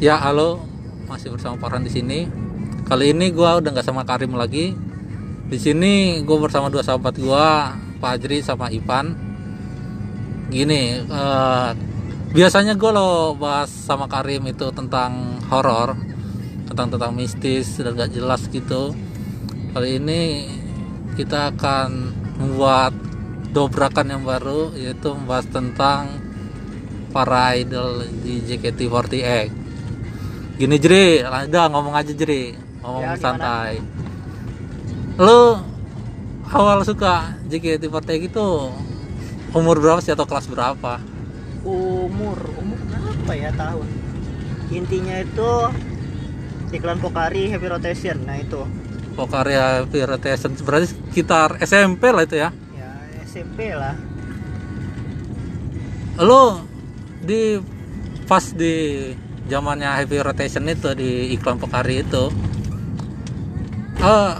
Ya, halo. Masih bersama Farhan di sini. Kali ini gua udah nggak sama Karim lagi. Di sini gue bersama dua sahabat gua, Pak Ajri sama Ipan. Gini, eh, biasanya gue lo bahas sama Karim itu tentang horor, tentang tentang mistis dan gak jelas gitu. Kali ini kita akan membuat dobrakan yang baru yaitu membahas tentang para idol di JKT48 gini Jri. Udah ngomong aja Jri. Ngomong Ya, santai. Lu awal suka JKT48 itu umur berapa sih atau kelas berapa? Umur umur berapa ya tahun? Intinya itu iklan Pokari Happy Rotation. Nah itu. Pokarya Rotation. Berarti sekitar SMP lah itu ya? Ya SMP lah. Lu di pas di zamannya heavy rotation itu di iklan Pokari itu. Eh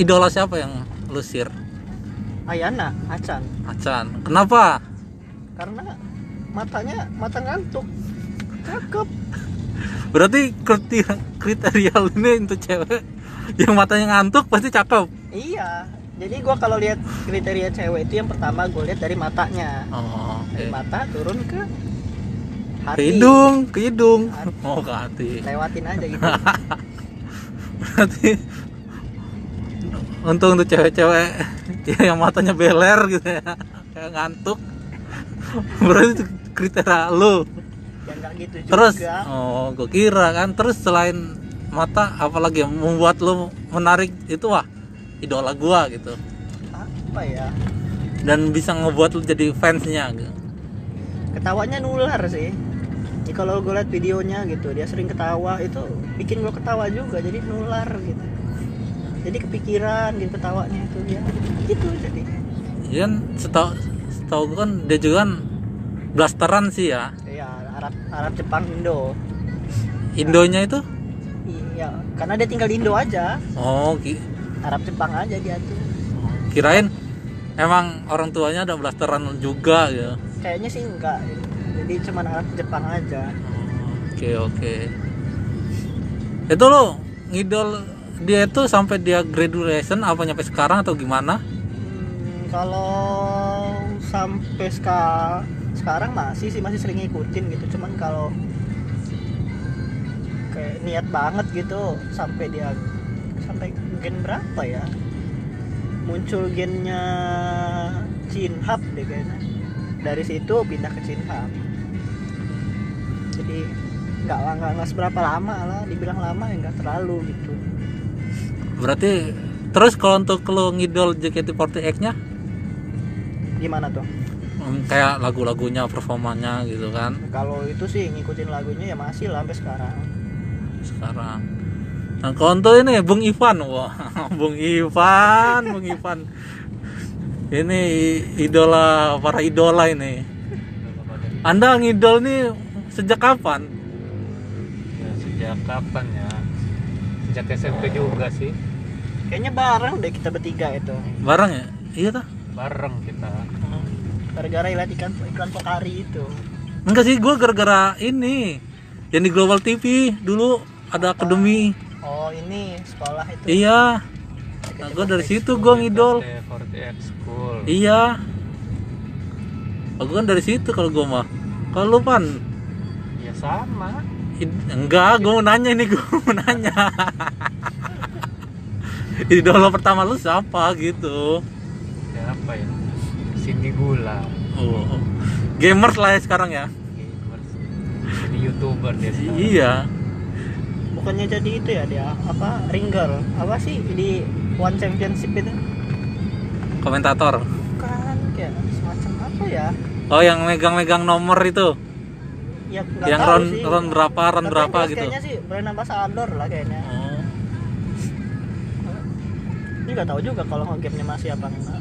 idola siapa yang lu sir Ayana Acan Acan kenapa? Karena matanya mata ngantuk. Cakep. Berarti kriteria, kriteria ini untuk cewek yang matanya ngantuk pasti cakep. Iya. Jadi gua kalau lihat kriteria cewek itu yang pertama gue lihat dari matanya. Oh, oke. Dari mata turun ke ke hati. Hidung ke hidung Hati. oh ke hati. Lewatin aja gitu. Berarti untung untuk cewek-cewek ya, yang matanya beler gitu ya. Kayak ngantuk. Berarti itu kriteria lu. Ya nggak gitu juga. Terus oh gue kira kan. Terus selain mata apalagi yang membuat lu menarik itu wah idola gua gitu. Apa ya? Dan bisa ngebuat lu jadi fansnya gitu. ketawanya nular sih jadi kalau gue liat videonya gitu dia sering ketawa itu bikin gue ketawa juga jadi nular gitu. Jadi kepikiran gitu ketawanya itu ya. Gitu jadi. Iya setahu setahu gua kan dia juga kan blasteran sih ya. Ya Arab Arab Jepang Indo. Indonya itu? Iya karena dia tinggal di Indo aja. Oh ki- Arab Jepang aja dia tuh. kirain emang orang tuanya ada blasteran juga gitu kayaknya sih enggak jadi cuman Arab Jepang aja. Oke oke. Itu lo ngidol dia itu sampai dia graduation apa nyampe sekarang atau gimana? Hmm, kalau sampai ska- sekarang masih sih masih sering ngikutin gitu. Cuman kalau kayak niat banget gitu sampai dia sampai gen berapa ya? Muncul gennya Cinhap deh kayaknya. Dari situ pindah ke Cinhap jadi nggak nggak nggak seberapa lama lah dibilang lama ya nggak terlalu gitu. Berarti terus kalau untuk lo ngidol JKT48 nya gimana tuh? Hmm, kayak lagu-lagunya performanya gitu kan? Kalau itu sih ngikutin lagunya ya masih lah sampai sekarang. Sekarang. Nah kalau untuk ini Bung Ivan, wah Bung Ivan, Bung Ivan. Ini idola para idola ini. Anda ngidol nih sejak kapan? Ya, sejak kapan ya? Sejak SMP juga sih, Kayaknya bareng deh kita bertiga itu. Bareng ya? Iya tuh. bareng kita. Gara-gara lihat iklan iklan Pokari itu. Enggak sih, gue gara-gara ini yang di Global TV dulu ada akademi. Oh ini sekolah itu. Iya. Nah, gue dari situ gue ngidol. 48 School. Iya. Oh, gue kan dari situ kalau gue mah. Kalau lu pan, Ya sama. enggak, gue mau nanya ini gue mau nanya. Idola pertama lu siapa gitu? Siapa ya? Cindy Gula. Oh, gamers lah ya sekarang ya. Gamers. Jadi youtuber dia sekarang. Iya. Bukannya jadi itu ya dia apa ring girl apa sih di One Championship itu? Komentator. Bukan kayak semacam apa ya? Oh, yang megang-megang nomor itu. Ya yang round sih. round berapa, round Tapi berapa gitu. Kayaknya sih brand ambassador lah kayaknya. Oh. Ini nggak tahu juga kalau game-nya masih apa enggak.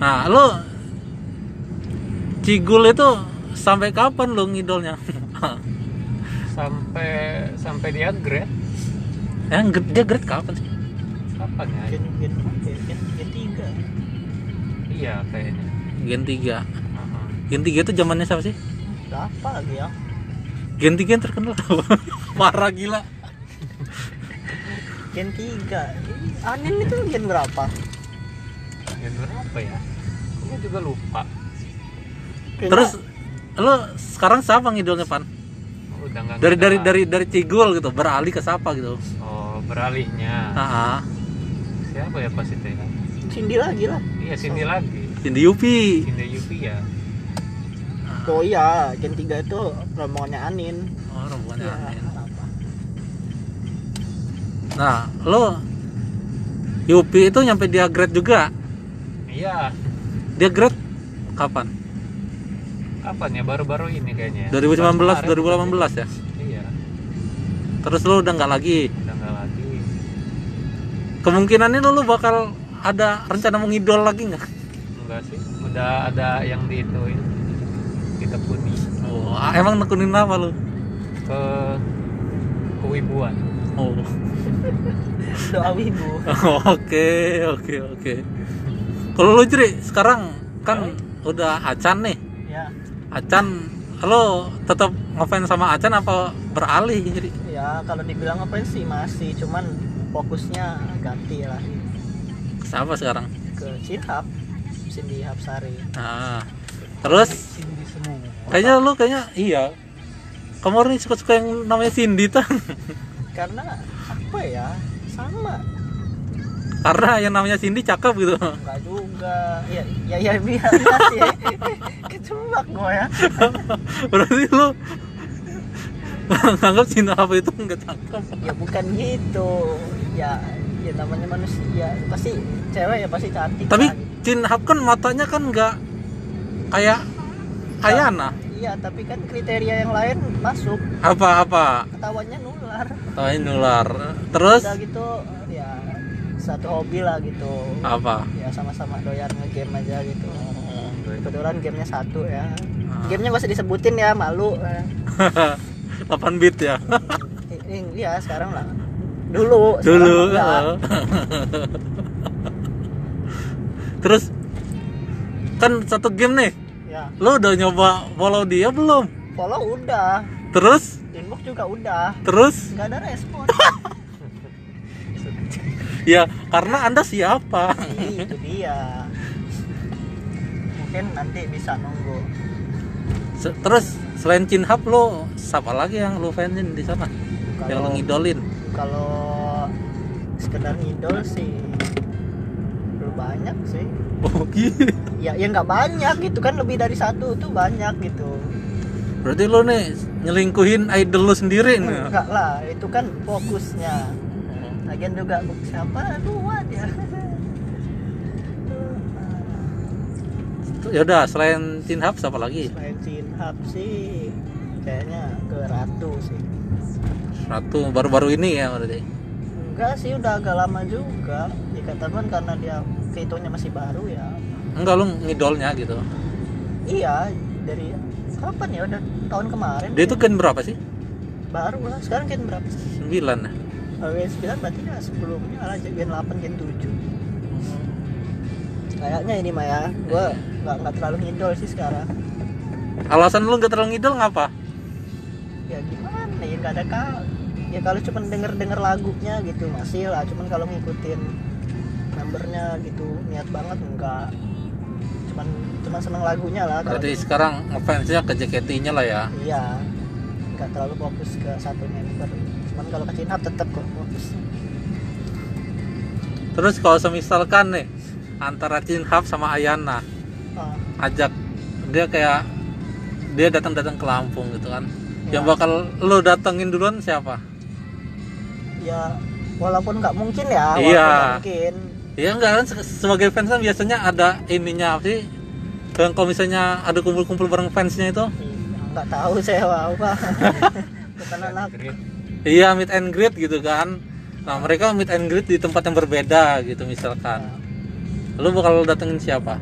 Nah, lu Cigul itu sampai kapan lu ngidolnya? Sampai sampai dia grade. Yang gr- dia grade kapan sih? Kapan ya? Gen gen apa ya? Gen, gen tiga. Iya kayaknya. Gen 3. Aha. Gen 3 itu zamannya siapa sih? Berapa lagi ya? Gen 3 yang terkenal apa? Parah gila. Gen 3 Anin itu gen berapa? Gen berapa ya gue juga lupa Kayaknya- Terus lo sekarang siapa ngidolnya Pan? udah Dari dari dari dari Cigol gitu, beralih ke siapa gitu. oh beralihnya Ah, ah. siapa ya pas itu ya Cindy lagi lah iya sini lagi Cindy Yupi. Cindy Yupi ya Oh iya, Gen 3 itu rombongannya Anin Oh, rombongannya Iya, Anin. Nah, lo Yupi itu nyampe dia grade juga. iya Dia grade kapan? kapan ya baru-baru ini kayaknya 2019, Kemarin. 2018 ya. iya Terus lo udah nggak lagi. udah nggak lagi Kemungkinannya lo, lo bakal ada rencana mau ngidol lagi nggak? enggak sih udah ada yang diituin ditekuni Oh, ah, emang nekunin apa lo? ke kewibuan Oh, Doa wibu oke, oke, oke. Kalau lo Jri, sekarang kan udah Acan nih. Ya, Acan, lo tetap ngefans sama Acan apa beralih Jri? ya kalau dibilang apa sih masih Cuman fokusnya ganti lah siapa sekarang? Ke Cinhap Cindy Hapsari Nah, terus kayaknya lo kayaknya iya. Kamu orang suka-suka yang namanya Cindy tuh. Karena apa ya Sama Karena yang namanya Cindy cakep gitu. Enggak juga Ya ya, ya biar biar sih gue ya Berarti lo nganggap Cindy apa itu nggak cakep. Ya bukan gitu Ya ya namanya manusia Pasti cewek ya pasti cantik Tapi gitu. Chin Hap kan matanya kan nggak kayak Ayana. Iya tapi kan kriteria yang lain masuk Apa-apa? Ketawanya nular ini nular. Terus Udah gitu ya satu hobi lah gitu apa? ya sama-sama doyan ngegame aja gitu kebetulan gamenya satu ya Ah. gamenya gak usah disebutin ya malu eh. 8 bit ya. Iya sekarang lah dulu Dulu. eh. Terus kan satu game nih. Ya Lo udah nyoba follow dia belum? follow udah Terus inbox juga udah terus nggak ada respon ya karena Anda siapa? Ih, itu dia mungkin nanti bisa nunggu Se- Terus selain Chin Hap lo siapa lagi yang lo fanin di sana? Yang lo kalau ngidolin? kalau sekedar ngidol sih banyak sih Oh gitu. ya ya nggak banyak gitu kan lebih dari satu tuh banyak gitu Berarti lo nih nyelingkuhin idol lo sendiri nih. enggak lah itu kan fokusnya lagian juga siapa dua dia Ya udah selain Chin Hap siapa lagi? selain Cinhap sih kayaknya ke Ratu sih Ratu baru-baru ini ya berarti. enggak sih udah agak lama juga dikatakan karena dia fitonya masih baru ya. Enggak lo ngidolnya gitu. iya dari kapan ya? Udah tahun kemarin. Dia itu gen berapa sih? baru lah sekarang gen berapa? 9 ya? Oh, gen 9 berarti ya sebelumnya lah gen 8 gen 7 kayaknya ini mah ya gue nggak nggak terlalu ngidol sih sekarang. Alasan lu nggak terlalu ngidol ngapa? ya gimana ya nggak ada kal ya kalau cuma denger denger lagunya gitu masih lah. Cuman kalau ngikutin numbernya gitu niat banget enggak cuman cuman seneng lagunya lah kalau Berarti sekarang ngefansnya ke JKT-nya lah ya. iya nggak terlalu fokus ke satu member cuman kalau ke Cinhap tetap kok fokus Terus kalau semisalkan nih antara Chin Hap sama Ayana Ah, ajak dia kayak dia datang-datang ke Lampung gitu kan. Ya. Yang bakal lu datengin duluan siapa? ya walaupun nggak mungkin ya Iya. mungkin Ya enggak kan se- sebagai fans kan biasanya ada ininya apa sih? Yang kalau misalnya ada kumpul-kumpul bareng fansnya itu Iya, nggak tahu saya apa bukan anak. Iya meet and greet gitu kan. Nah mereka meet and greet di tempat yang berbeda gitu misalkan. Lu bakal datengin siapa?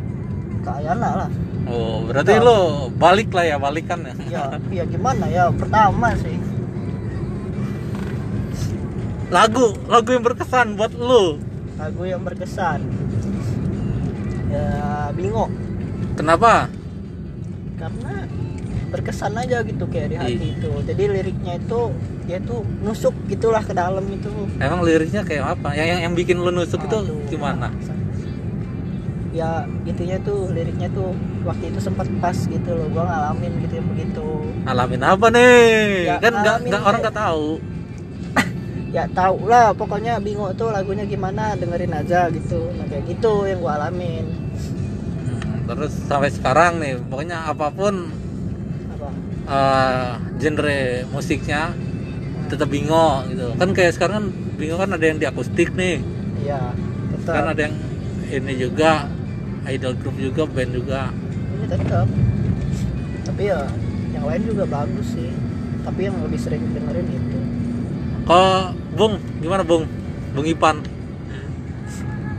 ke Ayana lah Oh berarti Enggak. lu balik lah ya balikan ya. ya ya gimana ya pertama sih Lagu lagu yang berkesan buat lu. Lagu yang berkesan. Ya bingung Kenapa? karena berkesan aja gitu kayak di hati Iya. itu. Jadi liriknya itu dia tuh nusuk gitulah ke dalam itu. Emang liriknya kayak apa? Yang yang, yang bikin lu nusuk itu Aduh. gimana? ya intinya tuh liriknya tuh waktu itu sempat pas gitu loh. Gua ngalamin gitu yang begitu. Ngalamin apa nih? Ya, kan nggak orang nggak tahu ya tau lah pokoknya bingung tuh lagunya gimana dengerin aja gitu. Nah kayak gitu yang gua alamin. Hmm, terus sampai sekarang nih pokoknya apa pun apa? eh, genre musiknya tetap bingo gitu. Kan kayak sekarang kan bingo kan ada yang di akustik nih. Iya kan tetap ada yang ini juga idol group juga band juga. Ini tetap tapi ya yang lain juga bagus sih. Tapi yang lebih sering dengerin itu. Kalau Bung gimana Bung? Bung Ipan.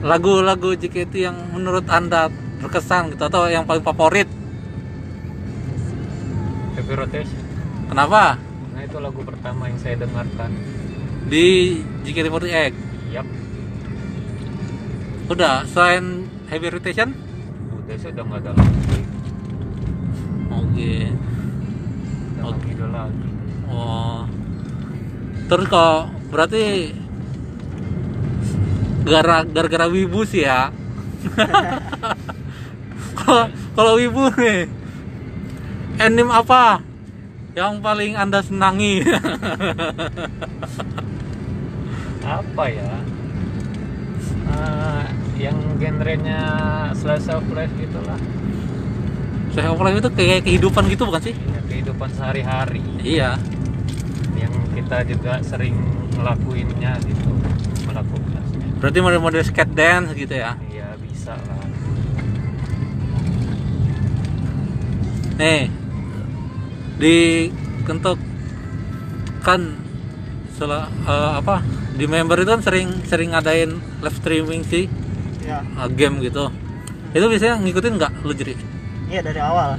Lagu-lagu JKT yang menurut anda berkesan gitu atau yang paling favorit? Heavy Rotation. Kenapa? Nah itu lagu pertama yang saya dengarkan. Di JKT48 yap. Udah selain heavy rotation? Udah sih udah nggak ada lagi. Oke. Udah nggak ngidol lagi. Oh. Terus kok berarti gara gara-gara wibu sih ya. Kalau wibu nih anime apa yang paling anda senangi? Apa ya? Ah, yang genrenya slice of life gitulah. Saya Life itu kayak kehidupan gitu bukan sih? Ya, kehidupan sehari-hari. Iya. Yang kita juga sering ngelakuinnya gitu melakukan. Berarti model-model skate dance gitu ya? Ya bisa lah. Nih di kentuk kan sel- eh, apa di member itu kan sering sering ngadain live streaming sih ya eh, game gitu. Itu biasanya ngikutin nggak lu jadi iya dari awal.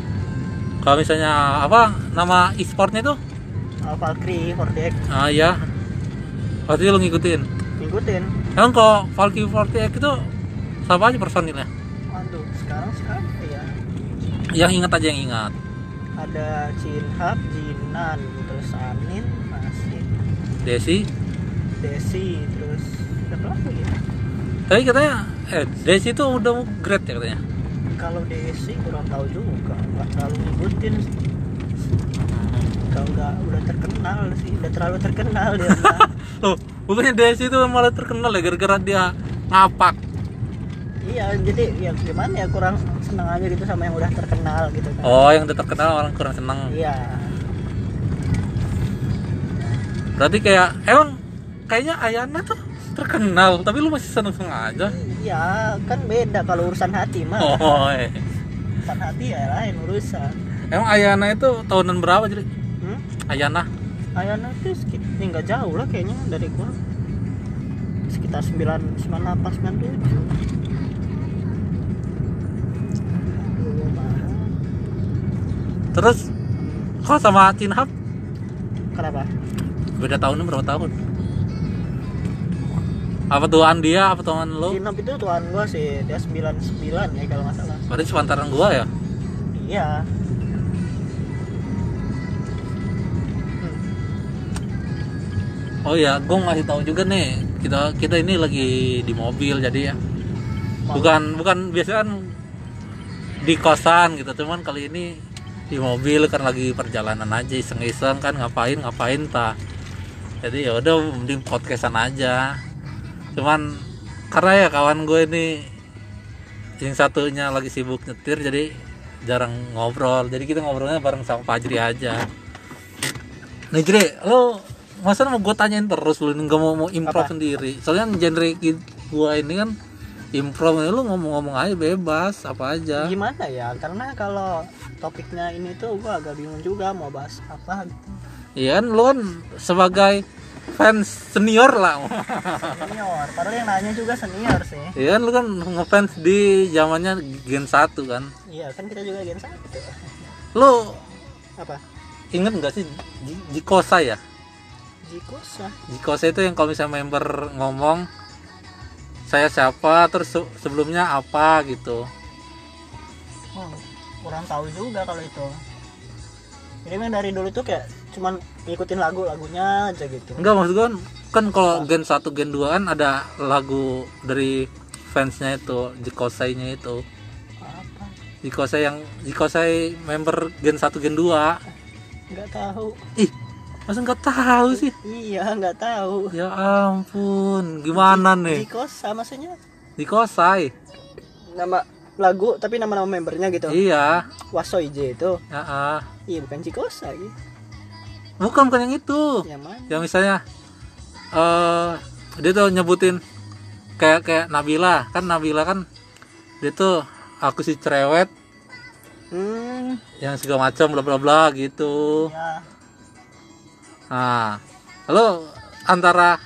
Kalau misalnya apa nama e-sportnya itu? Uh, Valkyrie Hordex ah ya pasti lu ngikutin? Ngikutin. Emang kalau Valkyrie 48 itu siapa aja personilnya? Waduh sekarang siapa ya. Yang ingat aja yang ingat. Ada Jinhab, Jinan, terus Anin, masih. Desi? Desi, terus siapa lagi ya? tapi katanya eh Desi itu udah grade ya katanya? Kalau Desi kurang tahu juga, nggak terlalu ngikutin. Kalau nggak udah terkenal sih, udah terlalu terkenal dia. Loh, bukannya Desi itu malah terkenal ya gara-gara dia ngapak. iya, jadi ya gimana ya kurang senang aja gitu sama yang udah terkenal gitu kan. Oh, yang udah terkenal orang kurang seneng. Iya, Berarti kayak emang kayaknya Ayana tuh terkenal, tapi lu masih seneng-seneng aja. iya kan beda kalau urusan hati mah. Oh, eh. Urusan hati ya lain urusan. emang Ayana itu tahunan berapa jadi? Ayana? Ayana tuh sekitar ya nggak jauh lah kayaknya dari gua sekitar 9 98 97 Aduh, mahal. Terus kok sama Cinhab Kenapa? beda tahunnya berapa tahun? Apa tuan dia, apa tuan lu? Sinop itu tuan gua sih, dia 99 ya kalau nggak salah. Berarti sepantaran gua ya? Iya. Oh ya, gue ngasih tahu juga nih. Kita kita ini lagi di mobil jadi ya. Bukan bukan biasanya kan di kosan gitu, cuman kali ini di mobil kan lagi perjalanan aja iseng-iseng kan ngapain ngapain ta. Jadi ya udah mending podcastan aja. Cuman karena ya kawan gue ini yang satunya lagi sibuk nyetir jadi jarang ngobrol. Jadi kita ngobrolnya bareng sama Fajri aja. Nih Jri, lo masa mau gue tanyain terus lu nggak mau mau improv Apa? sendiri? Soalnya genre gua ini kan improv lu ngomong-ngomong aja bebas apa aja. Gimana ya? Karena kalau topiknya ini tuh gua agak bingung juga mau bahas apa gitu. Iya kan lu kan sebagai fans senior lah. Senior, padahal yang nanya juga senior sih. Iya kan lu kan ngefans di zamannya Gen 1 kan. Iya, kan kita juga gen 1. Lu Apa? inget nggak sih Ji- Jikosa ya? Jikosa. Jikosa itu yang kalau misalnya member ngomong saya siapa? Terus se- sebelumnya apa? gitu. Oh, kurang tahu juga kalau itu. ini memang dari dulu tuh kayak cuman ngikutin lagu lagunya aja gitu. Enggak maksud gua kan kalau gen 1 gen 2 kan ada lagu dari fansnya itu Jikosai-nya itu. Apa? Jikosai yang Jikosai member gen 1 gen 2 nggak tahu. Ih masa nggak tahu sih? Iya nggak tahu. Ya ampun gimana nih? Jikosa maksudnya? Jikosai nama lagu tapi nama-nama membernya gitu. Iya. Wasoije itu. Ya ah. iya bukan Jikosa gitu bukan bukan yang itu. Yang mana? Yang misalnya eh dia tuh nyebutin kayak kayak Nabila. Kan Nabila kan dia tuh aku si cerewet. Hmm. Yang segala macam bla bla bla gitu. Ya nah lalu antara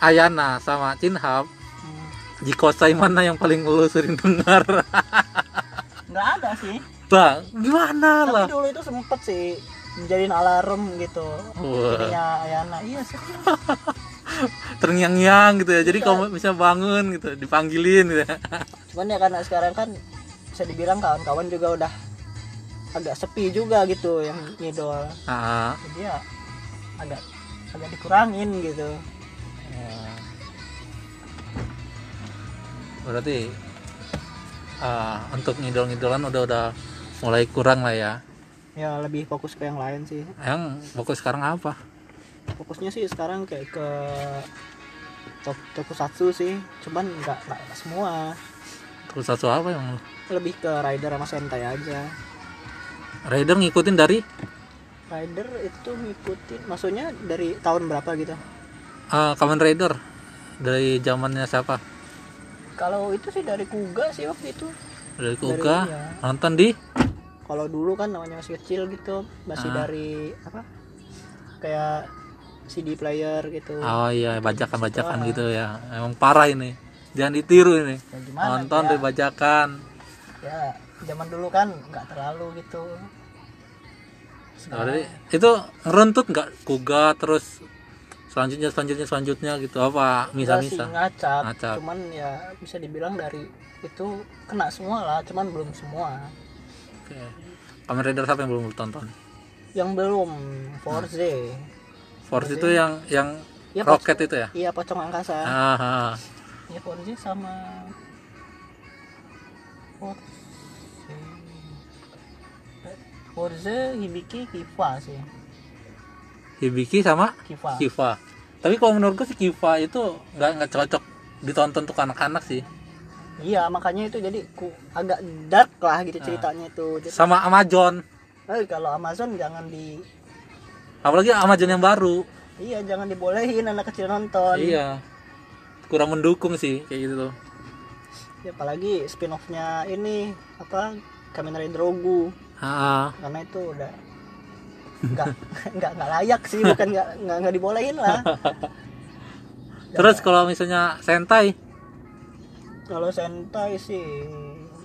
Ayana sama Cinhab hmm. Jikosai mana yang paling lu sering dengar? Nggak ada sih. Bang gimana tapi lah? dulu itu sempet sih menjadiin alarm gitu. Wah. Ayana. Iya sih terngiang-ngiang gitu ya. Jadi Iya. kamu bisa bangun gitu dipanggilin gitu ya. cuman ya karena sekarang kan bisa dibilang kawan-kawan juga udah agak sepi juga gitu yang ngidol. Ah, jadi ya agak agak dikurangin gitu. Berarti ah, untuk ngidol-ngidolan udah udah mulai kurang lah ya? Ya lebih fokus ke yang lain sih. Yang fokus sekarang apa? Fokusnya sih sekarang kayak ke tok- tokusatsu sih. Cuman nggak nggak semua. Satu apa yang lebih ke rider sama sentai aja. Raider ngikutin dari rider itu ngikutin maksudnya dari tahun berapa gitu? Ah, Kamen Rider. Dari zamannya siapa? Kalau itu sih dari kuga sih waktu itu. Dari Dari- Kuga? iya. nonton di? Kalau dulu kan namanya masih kecil gitu masih Ah. dari apa? Kayak CD player gitu. Oh iya bajakan-bajakan Ah. gitu ya. Emang parah ini. Jangan ditiru ini. Ya gimana nonton ya, dari bajakan. Ya zaman dulu kan nggak terlalu gitu Berarti itu ngeruntut nggak Kuga terus selanjutnya selanjutnya selanjutnya gitu apa sih, misa-misa ngacak. Ngacak. cuman ya bisa dibilang dari itu kena semua lah cuman belum semua Oke. Kamen Rider siapa yang belum lu tonton? yang belum Forze Force itu yang yang Iya, roket itu ya? iya pocong angkasa Ah, ah. ya Forze sama Forze Forze Hibiki Kiva sih Hibiki sama Kiva Kiva. Tapi kalau menurut gue sih Kiva itu nggak nggak cocok ditonton untuk anak-anak sih. iya makanya itu jadi ku agak dark lah gitu Ah. ceritanya itu Jadi, Sama Amazon. eh, kalau Amazon jangan di Apalagi Amazon yang baru. iya jangan dibolehin anak kecil nonton Iya. Kurang mendukung sih kayak gitu tuh. Ya, apalagi spin-off-nya ini apa Kamen Rider Rogu Ah, karena itu udah nggak nggak nggak layak sih bukan nggak nggak nggak dibolehin lah. Terus kalau misalnya Sentai, kalau Sentai sih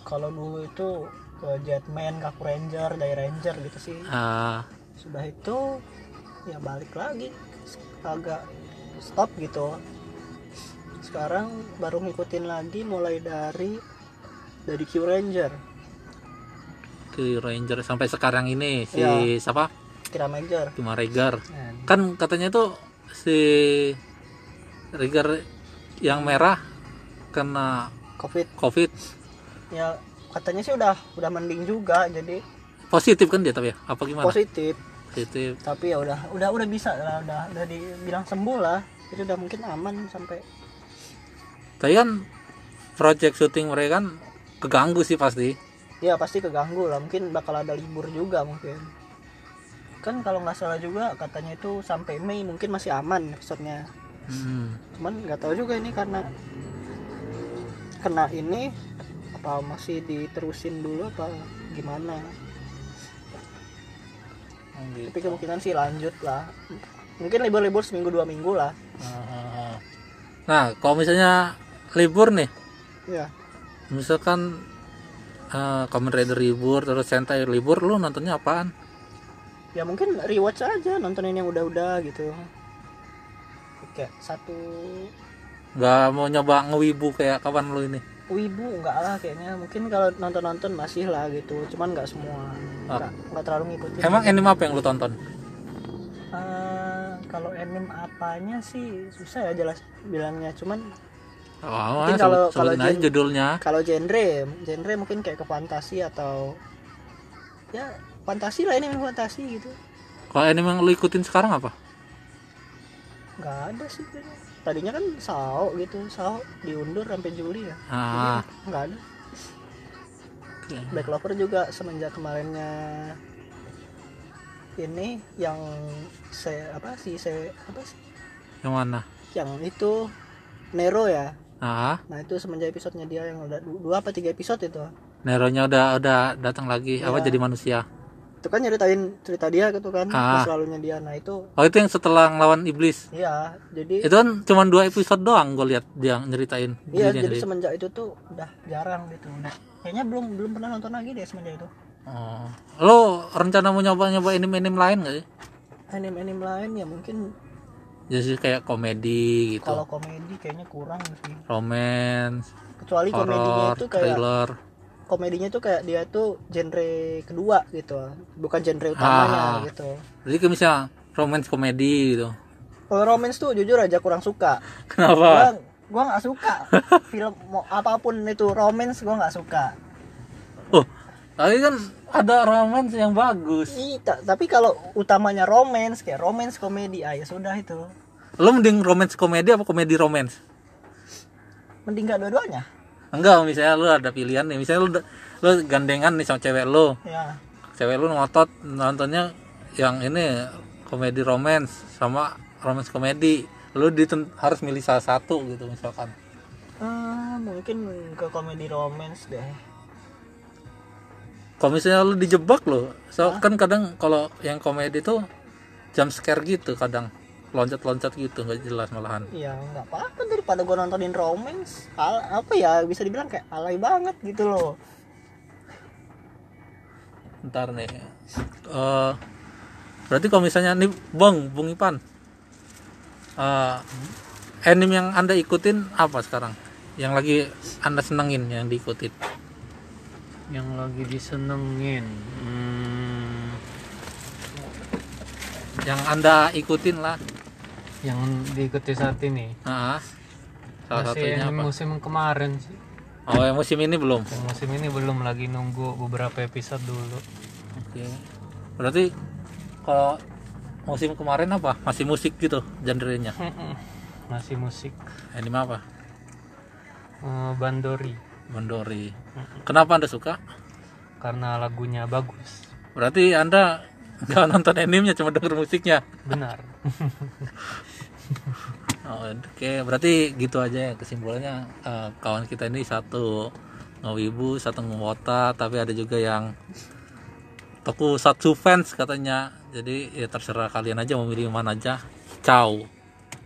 kalau dulu itu ke Jetman, Kaku Ranger, Dai Ranger gitu sih. Ah, sudah itu ya balik lagi agak stop gitu. Sekarang baru ngikutin lagi mulai dari dari Q Ranger ke Ranger sampai sekarang ini si Iya. siapa? Kira Major Cuma Regar. Nah, Kan katanya tuh si Regar yang merah kena Covid Covid ya katanya sih udah udah mending juga jadi positif kan dia tapi ya? Apa gimana? positif Positif. tapi ya udah udah udah bisa lah udah udah dibilang sembuh lah itu udah mungkin aman sampai Tapi kan project syuting mereka kan keganggu sih pasti. Ya pasti keganggu lah. Mungkin bakal ada libur juga mungkin. Kan kalau nggak salah juga katanya itu sampai Mei mungkin masih aman episodenya. Hmm. cuman nggak tahu juga ini karena kena ini apa masih diterusin dulu apa gimana. Tapi kemungkinan sih lanjut lah. Mungkin libur-libur seminggu dua minggu lah. Ah. Nah, kalau misalnya libur nih, ya. misalkan eh Kamen Rider libur terus Sentai libur, lu nontonnya apaan? ya mungkin rewatch aja nontonin yang udah-udah gitu kayak satu Nggak mau nyoba ngewibu kayak kawan lu ini? wibu enggak lah kayaknya mungkin kalau nonton nonton masih lah gitu cuman nggak semua Oh. nggak nggak terlalu ngikutin Emang anime apa yang lu tonton? Eh, kalau anime apanya sih susah ya jelas bilangnya cuman Oh, Mungkin kalau- kalau gen- judulnya. kalau genre genre mungkin kayak ke fantasi atau ya fantasi lah ini fantasi gitu Kalau anime yang lu ikutin sekarang apa? nggak ada sih tadinya kan sao gitu sao diundur sampai Juli ya Ah, Jadi nggak ada. Black Clover juga semenjak kemarinnya ini yang se apa sih se apa sih yang mana? yang itu Nero ya Ah, nah itu semenjak episodenya dia yang udah du- dua apa tiga episode itu Neronya udah udah datang lagi. Apa Iya. jadi manusia? itu kan nyeritain cerita dia gitu kan Ah. masa lalunya dia nah itu Oh itu yang setelah ngelawan iblis. iya jadi Itu kan cuma dua episode doang gue lihat dia nyeritain. iya jadi sendiri. semenjak itu tuh udah jarang gitu udah kayaknya belum belum pernah nonton lagi deh semenjak itu Oh. Lo rencana mau nyoba nyoba anime-anime lain gak sih? anime-anime lain ya mungkin Jadi kayak komedi gitu, kalau komedi kayaknya kurang sih romance, kecuali komedinya horror, itu kayak thriller. komedinya tuh kayak dia tuh genre kedua gitu bukan genre utamanya Ah. gitu Jadi kayak misalnya romance komedi gitu. kalau romance tuh jujur aja kurang suka Kenapa? gua gua nggak suka film mau apa pun itu romance gua nggak suka tapi kan ada romance yang bagus. Ih, ta- tapi kalau utamanya romance kayak romance komedi ah ya sudah itu Lo mending romance komedi apa komedi romance? mending gak dua-duanya Enggak, misalnya lu ada pilihan nih. Misalnya lu lu gandengan nih sama cewek lu. ya Cewek lu ngotot nontonnya yang ini komedi romance sama romance komedi. Lu diten- harus milih salah satu gitu misalkan. eh, mungkin ke komedi romance deh Kalau misalnya lu dijebak lo, so, kan kadang kalau yang komedi tuh jump scare gitu kadang loncat-loncat gitu nggak jelas malahan. ya nggak apa-apa daripada gua nontonin romance Al apa ya bisa dibilang kayak alay banget gitu loh Ntar nih. eh berarti kalau misalnya nih Bang, Bung Ipan. eh anime yang Anda ikutin apa sekarang? Yang lagi Anda senengin yang diikutin? Yang lagi disenengin hmm, Yang Anda ikutin lah. yang diikuti saat ini Ah, salah masih satunya yang apa? musim kemarin sih Oh, yang musim ini belum. yang musim ini belum lagi nunggu beberapa episode dulu Oke. Berarti kalau musim kemarin apa? Masih musik gitu genrenya. masih musik Anime apa? Eh, Bandori Bondori. Kenapa Anda suka? karena lagunya bagus Berarti Anda nggak nonton animenya cuma denger musiknya. benar Oh, Oke, berarti gitu aja ya kesimpulannya eh, kawan kita ini satu ngewibu, satu ngewota, tapi ada juga yang tokusatsu fans katanya. Jadi ya terserah kalian aja mau milih mana aja. Ciao.